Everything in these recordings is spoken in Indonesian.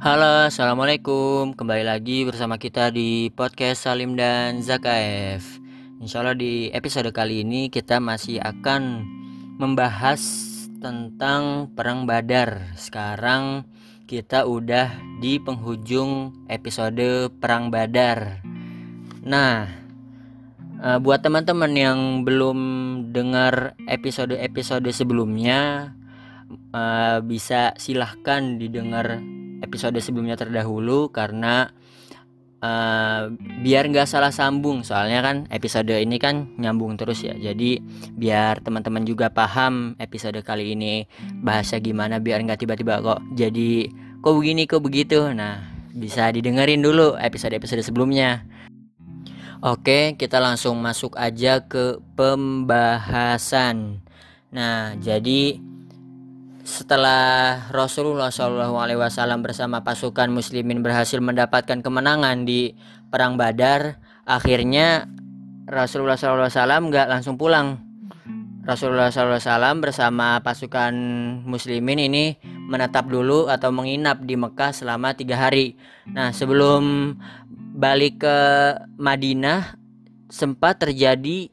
Halo, assalamualaikum. Kembali lagi bersama kita di podcast Salim dan Zakaev. Insya Allah di episode kali ini kita masih akan membahas tentang perang Badar. Sekarang kita udah di penghujung episode perang Badar. Nah, eh, buat teman-teman yang belum dengar episode-episode sebelumnya, eh, bisa silahkan didengar episode sebelumnya terdahulu karena uh, biar nggak salah sambung. Soalnya kan episode ini kan nyambung terus ya. Jadi biar teman-teman juga paham episode kali ini bahasa gimana biar nggak tiba-tiba kok jadi kok begini kok begitu. Nah bisa didengerin dulu episode-episode sebelumnya. Oke, kita langsung masuk aja ke pembahasan. Nah, jadi setelah Rasulullah SAW bersama pasukan Muslimin berhasil mendapatkan kemenangan di perang Badar, akhirnya Rasulullah SAW nggak langsung pulang. Rasulullah SAW bersama pasukan Muslimin ini menetap dulu atau menginap di Mekah selama tiga hari. Nah sebelum balik ke Madinah sempat terjadi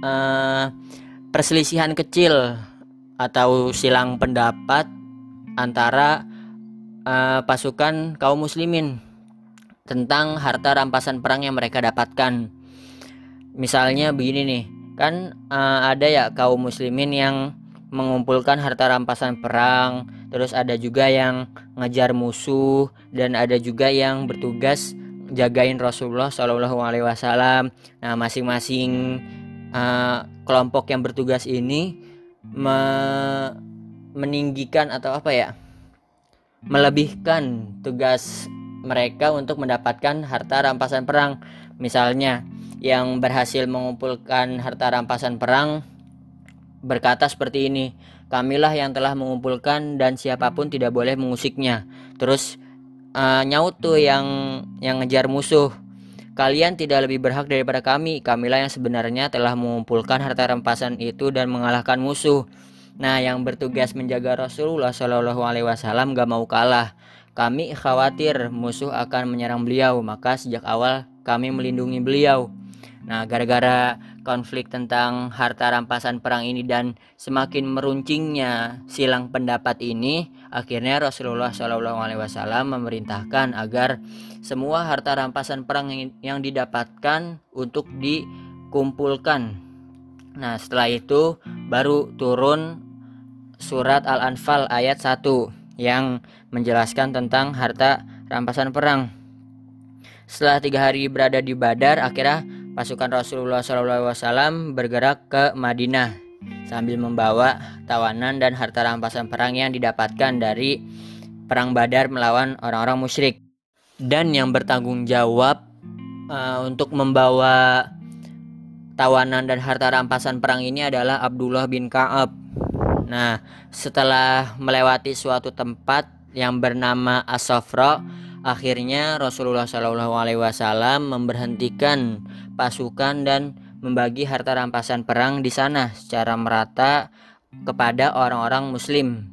uh, perselisihan kecil atau silang pendapat antara uh, pasukan kaum muslimin tentang harta rampasan perang yang mereka dapatkan. Misalnya begini nih, kan uh, ada ya kaum muslimin yang mengumpulkan harta rampasan perang, terus ada juga yang ngejar musuh dan ada juga yang bertugas jagain Rasulullah Shallallahu Alaihi Wasallam. Nah, masing-masing uh, kelompok yang bertugas ini me meninggikan atau apa ya? Melebihkan tugas mereka untuk mendapatkan harta rampasan perang. Misalnya yang berhasil mengumpulkan harta rampasan perang berkata seperti ini kamilah yang telah mengumpulkan dan siapa pun tidak boleh mengusiknya. Terus uh, nyaut tuh yang yang ngejar musuh Kalian tidak lebih berhak daripada kami. Kamilah yang sebenarnya telah mengumpulkan harta rampasan itu dan mengalahkan musuh. Nah, yang bertugas menjaga Rasulullah Shallallahu Alaihi Wasallam gak mau kalah. Kami khawatir musuh akan menyerang beliau, maka sejak awal kami melindungi beliau. Nah, gara-gara konflik tentang harta rampasan perang ini dan semakin meruncingnya silang pendapat ini, akhirnya Rasulullah Shallallahu Alaihi Wasallam memerintahkan agar semua harta rampasan perang yang didapatkan untuk dikumpulkan. Nah, setelah itu baru turun surat Al-Anfal ayat 1 yang menjelaskan tentang harta rampasan perang. Setelah tiga hari berada di Badar, akhirnya pasukan Rasulullah SAW bergerak ke Madinah sambil membawa tawanan dan harta rampasan perang yang didapatkan dari perang Badar melawan orang-orang musyrik. Dan yang bertanggung jawab uh, untuk membawa tawanan dan harta rampasan perang ini adalah Abdullah bin Ka'ab. Nah, setelah melewati suatu tempat yang bernama As-Safra, akhirnya Rasulullah SAW memberhentikan pasukan dan membagi harta rampasan perang di sana secara merata kepada orang-orang muslim.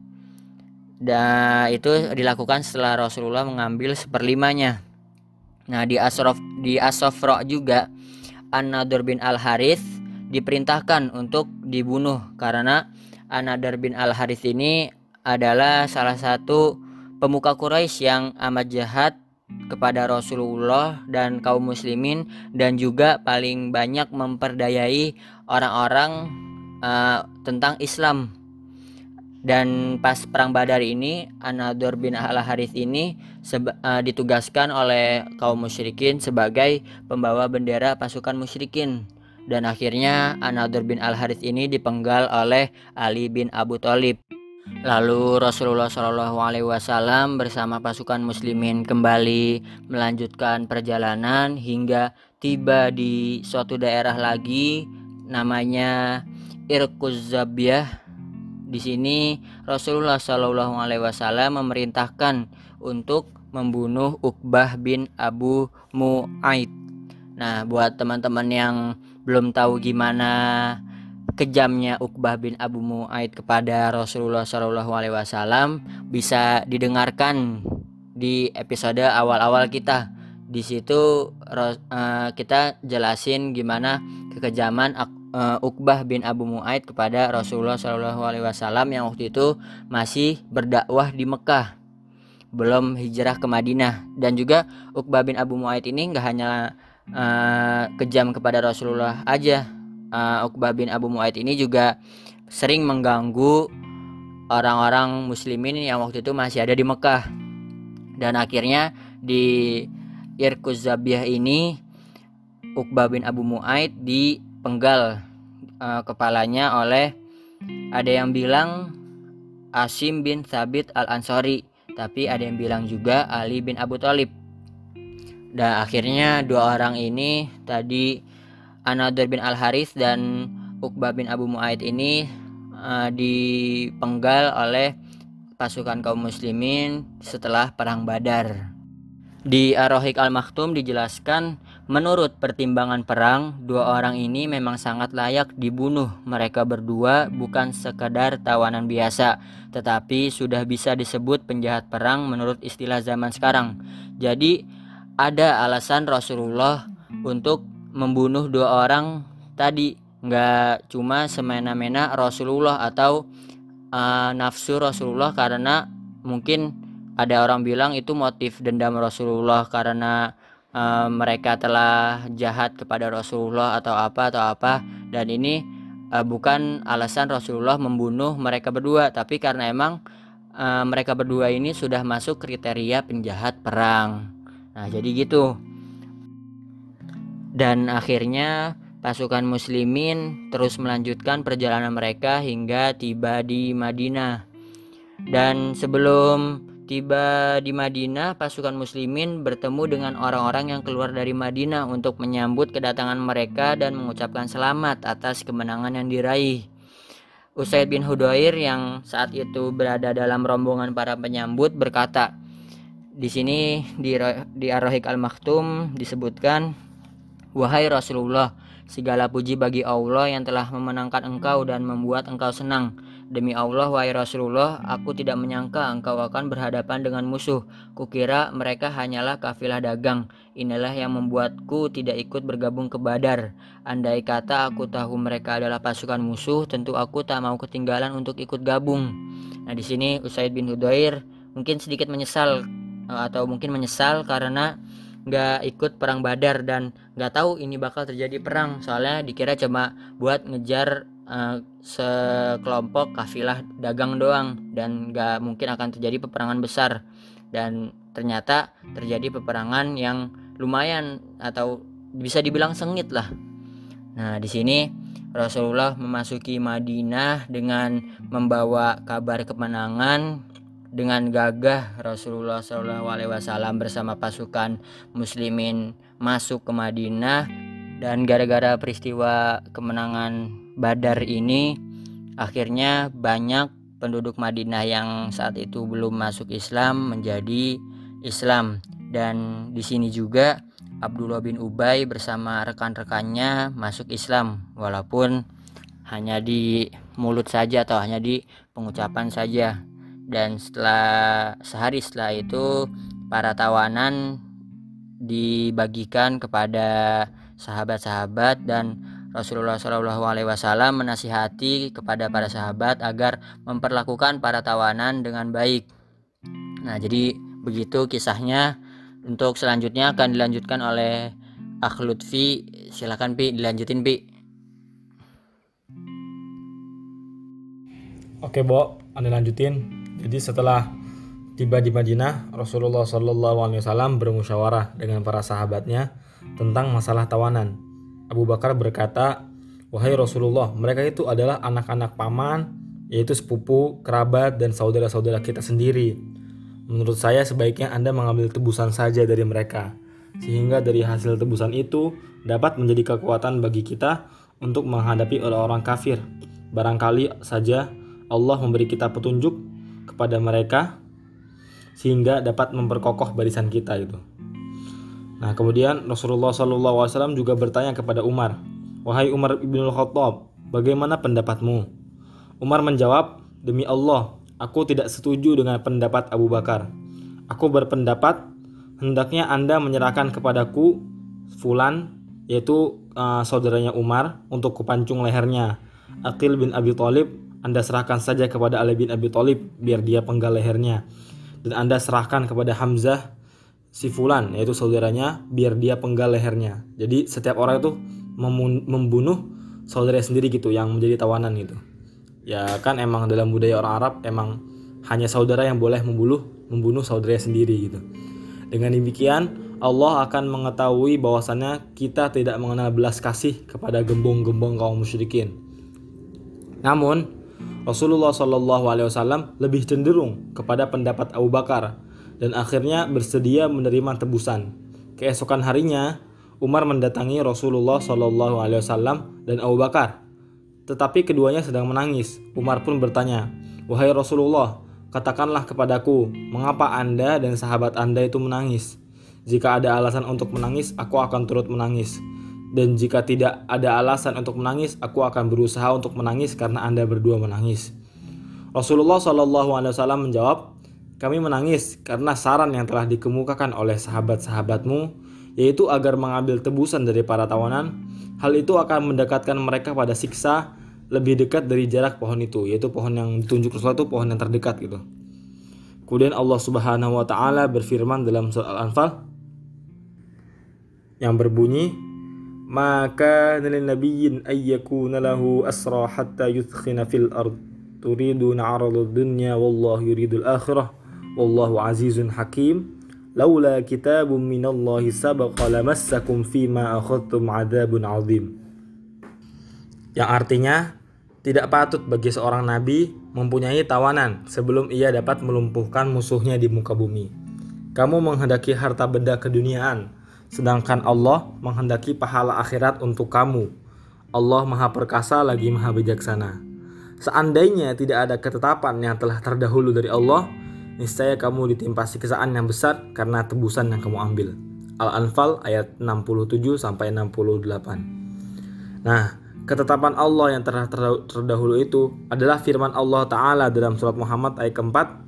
Dan itu dilakukan setelah Rasulullah mengambil seperlimanya. Nah, di Asrof di Asofro juga An-Nadur bin Al-Harith diperintahkan untuk dibunuh karena An-Nadur bin Al-Harith ini adalah salah satu pemuka Quraisy yang amat jahat kepada Rasulullah dan kaum muslimin dan juga paling banyak memperdayai orang-orang uh, tentang Islam. Dan pas perang Badar ini Anadur bin Al Harith ini uh, ditugaskan oleh kaum musyrikin sebagai pembawa bendera pasukan musyrikin dan akhirnya Anadur bin Al Harith ini dipenggal oleh Ali bin Abu Thalib. Lalu Rasulullah Shallallahu Alaihi Wasallam bersama pasukan Muslimin kembali melanjutkan perjalanan hingga tiba di suatu daerah lagi namanya Irkuzabiah. Di sini Rasulullah Shallallahu Alaihi Wasallam memerintahkan untuk membunuh Uqbah bin Abu Mu'aid. Nah, buat teman-teman yang belum tahu gimana kejamnya Uqbah bin Abu Mu'aid kepada Rasulullah Shallallahu Alaihi Wasallam bisa didengarkan di episode awal-awal kita. Di situ uh, kita jelasin gimana kekejaman uh, Uqbah bin Abu Muaid kepada Rasulullah Shallallahu Alaihi Wasallam yang waktu itu masih berdakwah di Mekah, belum hijrah ke Madinah. Dan juga Uqbah bin Abu Muaid ini nggak hanya uh, kejam kepada Rasulullah aja, uh, Uqbah bin Abu Muaid ini juga sering mengganggu orang-orang muslimin yang waktu itu masih ada di Mekah. Dan akhirnya di Irkuz Zabiyah ini Uqbah bin Abu Muaid dipenggal uh, kepalanya oleh ada yang bilang Asim bin Thabit al-Ansori tapi ada yang bilang juga Ali bin Abu Thalib dan akhirnya dua orang ini tadi Anadur bin Al Haris dan Uqbah bin Abu Muaid ini uh, dipenggal oleh pasukan kaum muslimin setelah perang Badar. Di Ar-Rohik Al-Maktum dijelaskan, menurut pertimbangan perang, dua orang ini memang sangat layak dibunuh. Mereka berdua bukan sekadar tawanan biasa, tetapi sudah bisa disebut penjahat perang menurut istilah zaman sekarang. Jadi, ada alasan Rasulullah untuk membunuh dua orang tadi. Nggak cuma semena-mena Rasulullah atau uh, nafsu Rasulullah karena mungkin ada orang bilang itu motif dendam Rasulullah karena uh, mereka telah jahat kepada Rasulullah atau apa atau apa. Dan ini uh, bukan alasan Rasulullah membunuh mereka berdua tapi karena emang uh, mereka berdua ini sudah masuk kriteria penjahat perang. Nah jadi gitu dan akhirnya pasukan muslimin terus melanjutkan perjalanan mereka hingga tiba di Madinah dan sebelum Tiba di Madinah, pasukan muslimin bertemu dengan orang-orang yang keluar dari Madinah untuk menyambut kedatangan mereka dan mengucapkan selamat atas kemenangan yang diraih. Usaid bin Hudair yang saat itu berada dalam rombongan para penyambut berkata, di sini di, di Ar-Rahik Al-Maktum disebutkan, Wahai Rasulullah, segala puji bagi Allah yang telah memenangkan engkau dan membuat engkau senang. Demi Allah, wahai Rasulullah, aku tidak menyangka engkau akan berhadapan dengan musuh. Kukira mereka hanyalah kafilah dagang. Inilah yang membuatku tidak ikut bergabung ke Badar. Andai kata aku tahu mereka adalah pasukan musuh, tentu aku tak mau ketinggalan untuk ikut gabung. Nah, di sini Usaid bin Hudair mungkin sedikit menyesal eh, atau mungkin menyesal karena nggak ikut perang Badar dan nggak tahu ini bakal terjadi perang. Soalnya dikira cuma buat ngejar uh, sekelompok kafilah dagang doang dan gak mungkin akan terjadi peperangan besar. Dan ternyata terjadi peperangan yang lumayan atau bisa dibilang sengit lah. Nah, di sini Rasulullah memasuki Madinah dengan membawa kabar kemenangan dengan gagah Rasulullah SAW bersama pasukan muslimin masuk ke Madinah. Dan gara-gara peristiwa kemenangan Badar ini akhirnya banyak penduduk Madinah yang saat itu belum masuk Islam menjadi Islam. Dan di sini juga Abdullah bin Ubay bersama rekan-rekannya masuk Islam walaupun hanya di mulut saja atau hanya di pengucapan saja dan setelah sehari setelah itu para tawanan dibagikan kepada sahabat-sahabat dan Rasulullah Shallallahu Alaihi Wasallam menasihati kepada para sahabat agar memperlakukan para tawanan dengan baik. Nah, jadi begitu kisahnya. Untuk selanjutnya akan dilanjutkan oleh Akh Lutfi. Silakan Pi, dilanjutin Pi. Oke, Bo, anda lanjutin. Jadi setelah tiba di Madinah, Rasulullah Shallallahu Alaihi Wasallam bermusyawarah dengan para sahabatnya tentang masalah tawanan. Abu Bakar berkata, Wahai Rasulullah, mereka itu adalah anak-anak paman, yaitu sepupu, kerabat, dan saudara-saudara kita sendiri. Menurut saya sebaiknya Anda mengambil tebusan saja dari mereka, sehingga dari hasil tebusan itu dapat menjadi kekuatan bagi kita untuk menghadapi orang-orang kafir. Barangkali saja Allah memberi kita petunjuk kepada mereka sehingga dapat memperkokoh barisan kita itu. Nah, kemudian Rasulullah SAW juga bertanya kepada Umar, "Wahai Umar ibn Khattab, bagaimana pendapatmu?" Umar menjawab, "Demi Allah, aku tidak setuju dengan pendapat Abu Bakar. Aku berpendapat hendaknya Anda menyerahkan kepadaku Fulan yaitu uh, saudaranya Umar untuk kupancung lehernya. Akil bin Abi Thalib Anda serahkan saja kepada Ali bin Abi Thalib biar dia penggal lehernya. Dan Anda serahkan kepada Hamzah si Fulan yaitu saudaranya biar dia penggal lehernya. Jadi setiap orang itu membunuh saudara sendiri gitu yang menjadi tawanan gitu. Ya kan emang dalam budaya orang Arab emang hanya saudara yang boleh membunuh membunuh saudara sendiri gitu. Dengan demikian Allah akan mengetahui bahwasannya kita tidak mengenal belas kasih kepada gembong-gembong kaum musyrikin. Namun Rasulullah Shallallahu Alaihi Wasallam lebih cenderung kepada pendapat Abu Bakar dan akhirnya bersedia menerima tebusan. Keesokan harinya, Umar mendatangi Rasulullah Shallallahu Alaihi Wasallam dan Abu Bakar. Tetapi keduanya sedang menangis. Umar pun bertanya, "Wahai Rasulullah, katakanlah kepadaku, mengapa Anda dan sahabat Anda itu menangis? Jika ada alasan untuk menangis, aku akan turut menangis. Dan jika tidak ada alasan untuk menangis, aku akan berusaha untuk menangis karena Anda berdua menangis." Rasulullah Shallallahu Alaihi Wasallam menjawab, kami menangis karena saran yang telah dikemukakan oleh sahabat-sahabatmu, yaitu agar mengambil tebusan dari para tawanan. Hal itu akan mendekatkan mereka pada siksa lebih dekat dari jarak pohon itu, yaitu pohon yang ditunjuk Rasulullah itu pohon yang terdekat gitu. Kemudian Allah Subhanahu wa taala berfirman dalam surat Al-Anfal yang berbunyi maka nalin nabiyyin ayyakuna lahu asra hatta yuthkhina fil ard. Turiduna 'arada dunya wallahu yuridul akhirah. Wallahu azizun hakim. Laula kitabun minallahi sabaqa lamassakum fima akhadtum adzabun azim. Yang artinya tidak patut bagi seorang nabi mempunyai tawanan sebelum ia dapat melumpuhkan musuhnya di muka bumi. Kamu menghendaki harta benda keduniaan, sedangkan Allah menghendaki pahala akhirat untuk kamu. Allah Maha Perkasa lagi Maha Bijaksana. Seandainya tidak ada ketetapan yang telah terdahulu dari Allah, niscaya kamu ditimpa siksaan yang besar karena tebusan yang kamu ambil. Al-Anfal ayat 67 sampai 68. Nah, ketetapan Allah yang telah terdahulu itu adalah firman Allah taala dalam surat Muhammad ayat keempat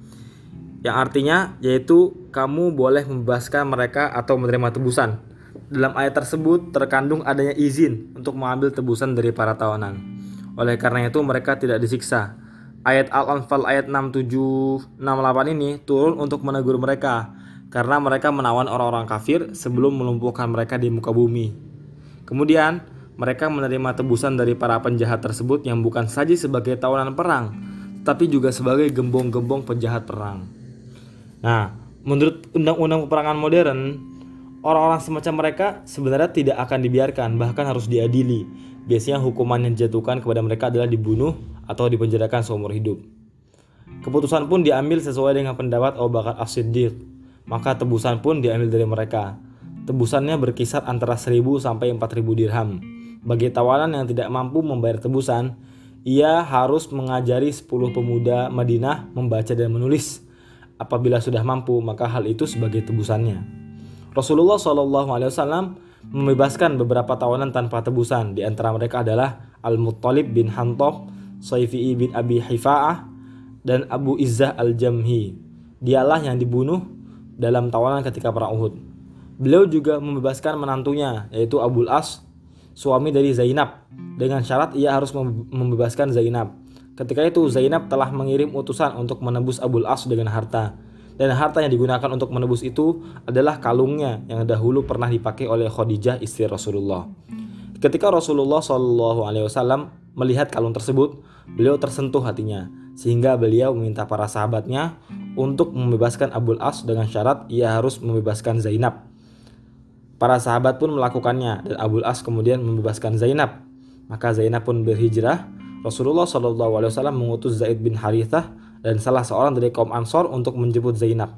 yang artinya yaitu kamu boleh membebaskan mereka atau menerima tebusan. Dalam ayat tersebut terkandung adanya izin untuk mengambil tebusan dari para tawanan. Oleh karena itu mereka tidak disiksa ayat Al-Anfal ayat 67 68 ini turun untuk menegur mereka karena mereka menawan orang-orang kafir sebelum melumpuhkan mereka di muka bumi. Kemudian, mereka menerima tebusan dari para penjahat tersebut yang bukan saja sebagai tawanan perang, tapi juga sebagai gembong-gembong penjahat perang. Nah, menurut undang-undang peperangan modern, orang-orang semacam mereka sebenarnya tidak akan dibiarkan, bahkan harus diadili. Biasanya hukuman yang dijatuhkan kepada mereka adalah dibunuh atau dipenjarakan seumur hidup. Keputusan pun diambil sesuai dengan pendapat Abu Bakar As-Siddiq. Maka tebusan pun diambil dari mereka. Tebusannya berkisar antara 1000 sampai 4000 dirham. Bagi tawanan yang tidak mampu membayar tebusan, ia harus mengajari 10 pemuda Madinah membaca dan menulis. Apabila sudah mampu, maka hal itu sebagai tebusannya. Rasulullah SAW membebaskan beberapa tawanan tanpa tebusan. Di antara mereka adalah Al-Muttalib bin Hantob, Saifi'i bin Abi Hifa'ah dan Abu Izzah Al-Jamhi. Dialah yang dibunuh dalam tawanan ketika perang Uhud. Beliau juga membebaskan menantunya yaitu Abul As, suami dari Zainab, dengan syarat ia harus membebaskan Zainab. Ketika itu Zainab telah mengirim utusan untuk menebus Abul As dengan harta. Dan harta yang digunakan untuk menebus itu adalah kalungnya yang dahulu pernah dipakai oleh Khadijah istri Rasulullah. Ketika Rasulullah Shallallahu Alaihi Wasallam melihat kalung tersebut, beliau tersentuh hatinya, sehingga beliau meminta para sahabatnya untuk membebaskan Abul As dengan syarat ia harus membebaskan Zainab. Para sahabat pun melakukannya dan Abul As kemudian membebaskan Zainab. Maka Zainab pun berhijrah. Rasulullah Shallallahu Alaihi Wasallam mengutus Zaid bin Harithah dan salah seorang dari kaum Ansor untuk menjemput Zainab.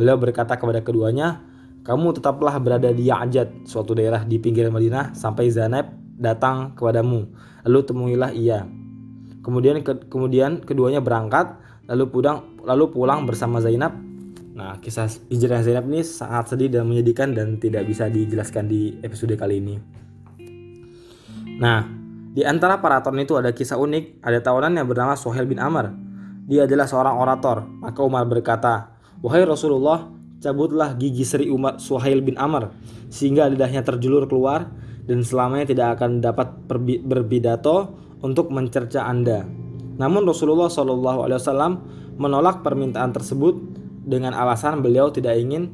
Beliau berkata kepada keduanya, kamu tetaplah berada di Ya'jad, suatu daerah di pinggir Madinah, sampai Zainab datang kepadamu. Lalu temuilah ia. Kemudian ke, kemudian keduanya berangkat lalu pulang lalu pulang bersama Zainab. Nah, kisah hijrah Zainab ini sangat sedih dan menyedihkan dan tidak bisa dijelaskan di episode kali ini. Nah, di antara para tawanan itu ada kisah unik, ada tawanan yang bernama Sohel bin Amr. Dia adalah seorang orator. Maka Umar berkata, Wahai Rasulullah, cabutlah gigi Sri Umar Suhail bin Amr sehingga lidahnya terjulur keluar dan selamanya tidak akan dapat berbidato untuk mencerca Anda. Namun Rasulullah Wasallam menolak permintaan tersebut dengan alasan beliau tidak ingin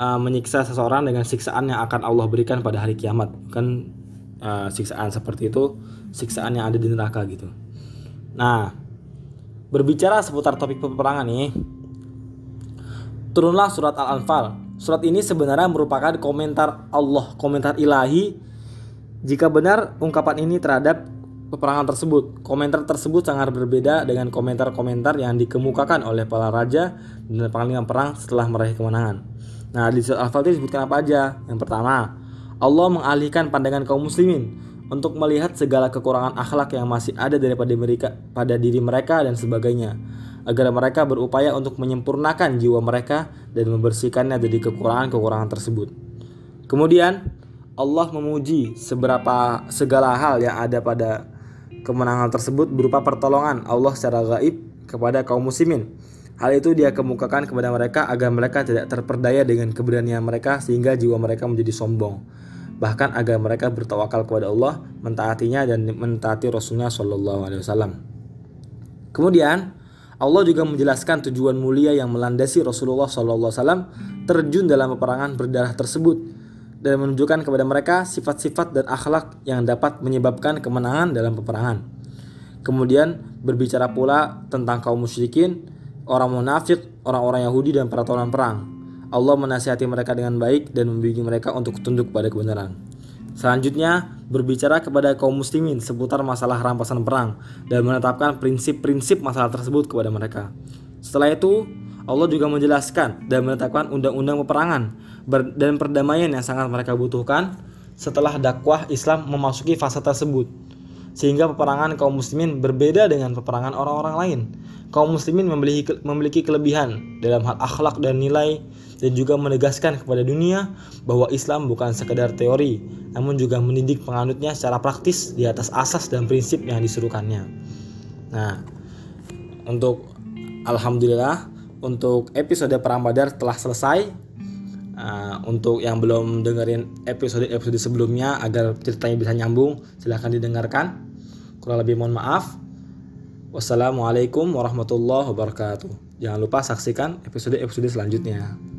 uh, menyiksa seseorang dengan siksaan yang akan Allah berikan pada hari kiamat. Kan uh, siksaan seperti itu, siksaan yang ada di neraka gitu. Nah, berbicara seputar topik peperangan nih, turunlah surat Al-Anfal. Surat ini sebenarnya merupakan komentar Allah, komentar ilahi jika benar ungkapan ini terhadap peperangan tersebut. Komentar tersebut sangat berbeda dengan komentar-komentar yang dikemukakan oleh para raja dan panglima perang setelah meraih kemenangan. Nah, di surat Al-Anfal disebutkan apa aja? Yang pertama, Allah mengalihkan pandangan kaum muslimin untuk melihat segala kekurangan akhlak yang masih ada daripada mereka pada diri mereka dan sebagainya agar mereka berupaya untuk menyempurnakan jiwa mereka dan membersihkannya dari kekurangan-kekurangan tersebut. Kemudian Allah memuji seberapa segala hal yang ada pada kemenangan tersebut berupa pertolongan Allah secara gaib kepada kaum muslimin. Hal itu dia kemukakan kepada mereka agar mereka tidak terperdaya dengan keberanian mereka sehingga jiwa mereka menjadi sombong. Bahkan agar mereka bertawakal kepada Allah, mentaatinya dan mentaati Rasulnya Shallallahu Alaihi Wasallam. Kemudian Allah juga menjelaskan tujuan mulia yang melandasi Rasulullah SAW terjun dalam peperangan berdarah tersebut dan menunjukkan kepada mereka sifat-sifat dan akhlak yang dapat menyebabkan kemenangan dalam peperangan. Kemudian berbicara pula tentang kaum musyrikin, orang munafik, orang-orang Yahudi dan para tawanan perang. Allah menasihati mereka dengan baik dan membimbing mereka untuk tunduk pada kebenaran. Selanjutnya, berbicara kepada kaum muslimin seputar masalah rampasan perang dan menetapkan prinsip-prinsip masalah tersebut kepada mereka. Setelah itu, Allah juga menjelaskan dan menetapkan undang-undang peperangan dan perdamaian yang sangat mereka butuhkan setelah dakwah Islam memasuki fase tersebut. Sehingga peperangan kaum muslimin berbeda dengan peperangan orang-orang lain. Kaum muslimin memiliki, memiliki kelebihan dalam hal akhlak dan nilai dan juga menegaskan kepada dunia bahwa Islam bukan sekedar teori, namun juga mendidik penganutnya secara praktis di atas asas dan prinsip yang disuruhkannya. Nah, untuk alhamdulillah untuk episode perang Badar telah selesai. Uh, untuk yang belum dengerin episode-episode sebelumnya agar ceritanya bisa nyambung, silahkan didengarkan. Kurang lebih mohon maaf. Wassalamualaikum warahmatullahi wabarakatuh. Jangan lupa saksikan episode-episode selanjutnya.